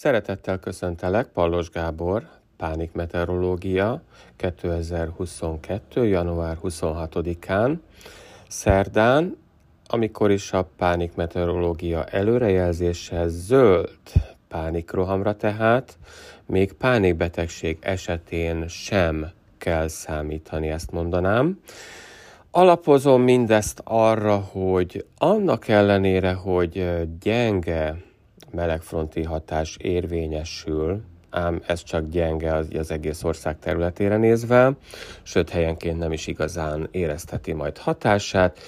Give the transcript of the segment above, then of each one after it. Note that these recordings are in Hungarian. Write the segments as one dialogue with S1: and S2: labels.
S1: Szeretettel köszöntelek, Pallos Gábor, Pánik Meteorológia, 2022. január 26-án, szerdán, amikor is a pánik meteorológia előrejelzése zöld pánikrohamra tehát, még pánikbetegség esetén sem kell számítani, ezt mondanám. Alapozom mindezt arra, hogy annak ellenére, hogy gyenge melegfronti hatás érvényesül, ám ez csak gyenge az, egész ország területére nézve, sőt helyenként nem is igazán érezheti majd hatását.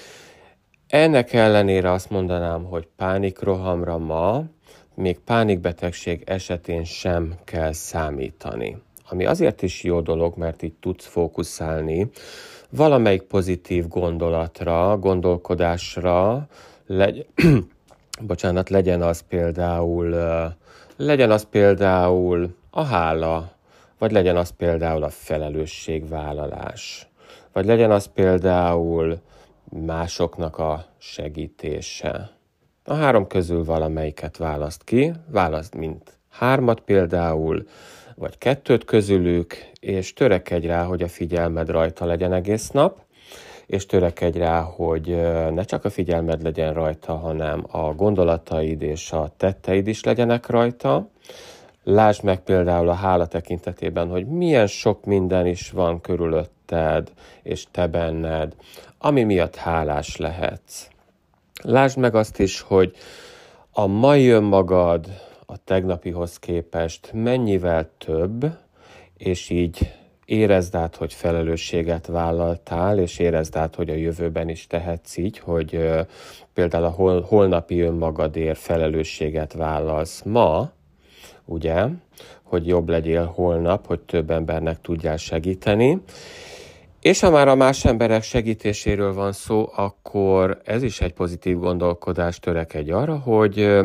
S1: Ennek ellenére azt mondanám, hogy pánikrohamra ma, még pánikbetegség esetén sem kell számítani. Ami azért is jó dolog, mert így tudsz fókuszálni valamelyik pozitív gondolatra, gondolkodásra, legy- bocsánat, legyen az például, legyen az például a hála, vagy legyen az például a felelősségvállalás, vagy legyen az például másoknak a segítése. A három közül valamelyiket választ ki, választ mint hármat például, vagy kettőt közülük, és törekedj rá, hogy a figyelmed rajta legyen egész nap, és törekedj rá, hogy ne csak a figyelmed legyen rajta, hanem a gondolataid és a tetteid is legyenek rajta. Lásd meg például a hála tekintetében, hogy milyen sok minden is van körülötted és te benned, ami miatt hálás lehetsz. Lásd meg azt is, hogy a mai önmagad a tegnapihoz képest mennyivel több, és így érezd át, hogy felelősséget vállaltál, és érezd át, hogy a jövőben is tehetsz így, hogy például a hol, holnapi önmagadért felelősséget vállalsz ma, ugye, hogy jobb legyél holnap, hogy több embernek tudjál segíteni. És ha már a más emberek segítéséről van szó, akkor ez is egy pozitív gondolkodás törekedj arra, hogy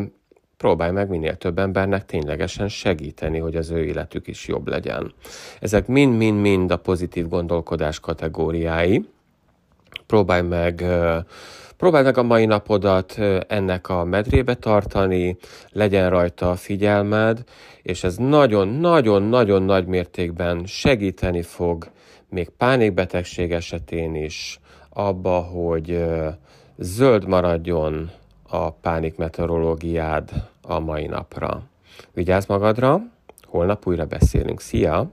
S1: próbálj meg minél több embernek ténylegesen segíteni, hogy az ő életük is jobb legyen. Ezek mind-mind-mind a pozitív gondolkodás kategóriái. Próbálj meg Próbálj meg a mai napodat ennek a medrébe tartani, legyen rajta a figyelmed, és ez nagyon-nagyon-nagyon nagy mértékben segíteni fog még pánikbetegség esetén is abba, hogy zöld maradjon a pánik meteorológiád a mai napra. Vigyázz magadra, holnap újra beszélünk. Szia!